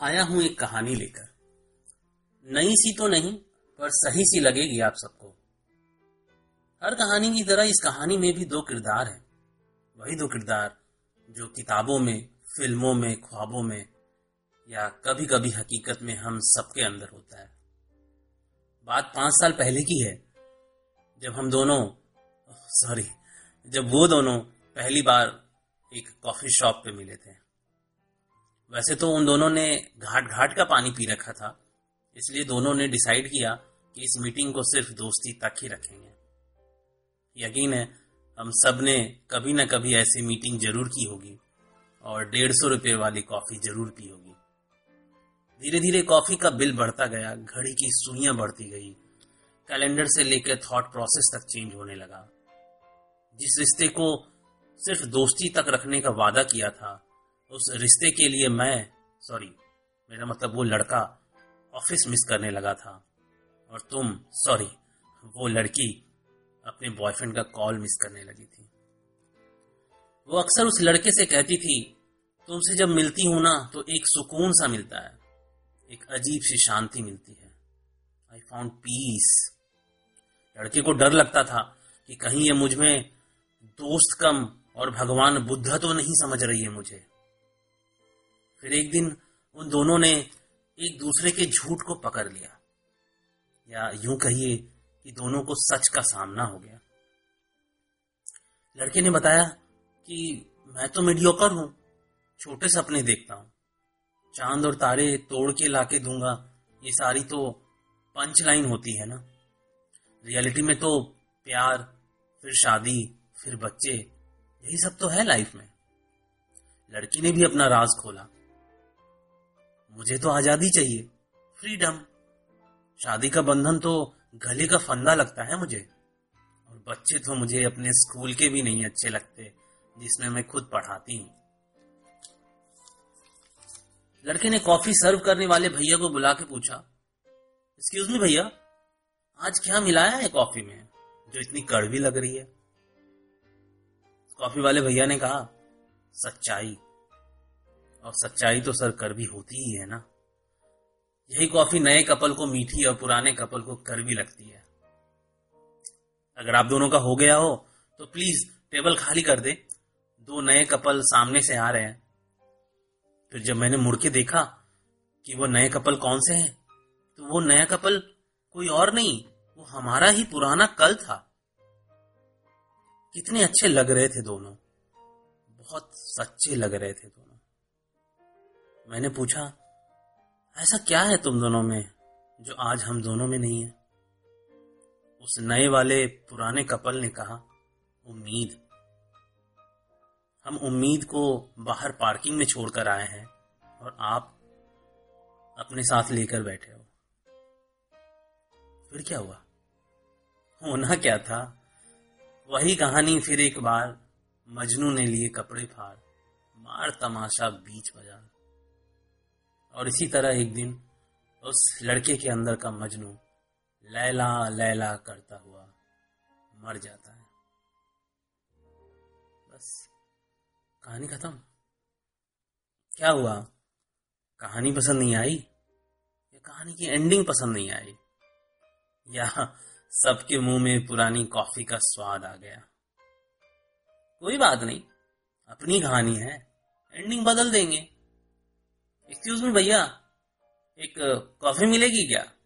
आया हूँ एक कहानी लेकर। नई सी तो नहीं, पर सही सी लगेगी आप सबको। हर कहानी की तरह इस कहानी में भी दो किरदार हैं। वही दो किरदार जो किताबों में, फ़िल्मों में, ख्वाबों में, या कभी कभी हकीकत में हम सबके अंदर होता है। बात पाँच साल पहले की है, जब हम दोनों, सॉरी, जब वो दोनों पहली बार एक कॉफ़ी शॉप पे मिले थे। वैसे तो उन दोनों ने घाट घाट का पानी पी रखा था, इसलिए दोनों ने डिसाइड किया कि इस मीटिंग को सिर्फ़ दोस्ती तक ही रखेंगे। यकीन है, हम सबने कभी न कभी ऐसी मीटिंग ज़रूर की होगी, और डेढ़ सौ रुपये वाली कॉफ़ी ज़रूर पी होगी। धीरे धीरे कॉफ़ी का बिल बढ़ता गया, घड़ी की सुइयाँ बढ़ती गई। कैलेंडर से लेकर थॉट प्रोसेस तक चेंज होने लगा। जिस रिश्ते को सिर्फ़ दोस्ती तक रखने का वादा किया था उस रिश्ते के लिए मैं सॉरी मेरा मतलब वो लड़का ऑफ़िस मिस करने लगा था। और तुम सॉरी वो लड़की अपने बॉयफ्रेंड का कॉल मिस करने लगी थी। वो अक्सर उस लड़के से कहती थी, तुमसे जब मिलती हूँ ना तो एक सुकून सा मिलता है, एक अजीब सी शांति मिलती है। आई फाउंड पीस लड़के को डर लगता था कि कहीं ये मुझमें दोस्त कम और भगवान बुद्ध तो नहीं समझ रही है मुझे। फिर एक दिन उन दोनों ने एक दूसरे के झूठ को पकड़ लिया। या यूँ कहिए कि दोनों को सच का सामना हो गया। लड़के ने बताया कि मैं तो मीडियोकर हूँ, छोटे सपने देखता हूँ। चाँद और तारे तोड़ के लाके दूँगा, ये सारी तो पंच लाइन होती है ना। रियलिटी में तो प्यार, फिर शादी, फिर बच्चे, यही सब तो है लाइफ में। लड़की ने भी अपना राज खोला। मुझे तो आज़ादी चाहिए। फ्रीडम शादी का बंधन तो गले का फंदा लगता है मुझे। और बच्चे तो मुझे अपने स्कूल के भी नहीं अच्छे लगते, जिसमें मैं खुद पढ़ाती हूँ। लड़के ने कॉफ़ी सर्व करने वाले भैया को बुला के पूछा एक्सक्यूज मी भैया, आज क्या मिलाया है कॉफ़ी में, जो इतनी कड़वी लग रही है? कॉफ़ी वाले भैया ने कहा, सच्चाई। और सच्चाई तो सर कड़वी होती ही है ना। यही कॉफ़ी नए कपल को मीठी और पुराने कपल को कड़वी लगती है। अगर आप दोनों का हो गया हो तो प्लीज़ टेबल खाली कर दे। दो नए कपल सामने से आ रहे हैं। फिर जब मैंने मुड़ के देखा कि वो नए कपल कौन से हैं तो वो नया कपल कोई और नहीं, वो हमारा ही पुराना कल था। कितने अच्छे लग रहे थे दोनों। बहुत सच्चे लग रहे थे दोनों। मैंने पूछा, ऐसा क्या है तुम दोनों में, जो आज हम दोनों में नहीं है? उस नए वाले पुराने कपल ने कहा, उम्मीद। हम उम्मीद को बाहर पार्किंग में छोड़कर आए हैं और आप अपने साथ लेकर बैठे हो। फिर क्या हुआ? होना क्या था? वही कहानी फिर एक बार मजनू ने लिए कपड़े फाड़, मार तमाशा बीच बाज़ार और इसी तरह एक दिन उस लड़के के अंदर का मजनू लैला लैला करता हुआ मर जाता है। बस, कहानी खत्म। क्या हुआ? कहानी पसंद नहीं आई? या कहानी की एंडिंग पसंद नहीं आई? या सबके मुँह में पुरानी कॉफ़ी का स्वाद आ गया? कोई बात नहीं, अपनी कहानी है एंडिंग बदल देंगे। एक्सक्यूज मी भैया एक कॉफ़ी मिलेगी क्या?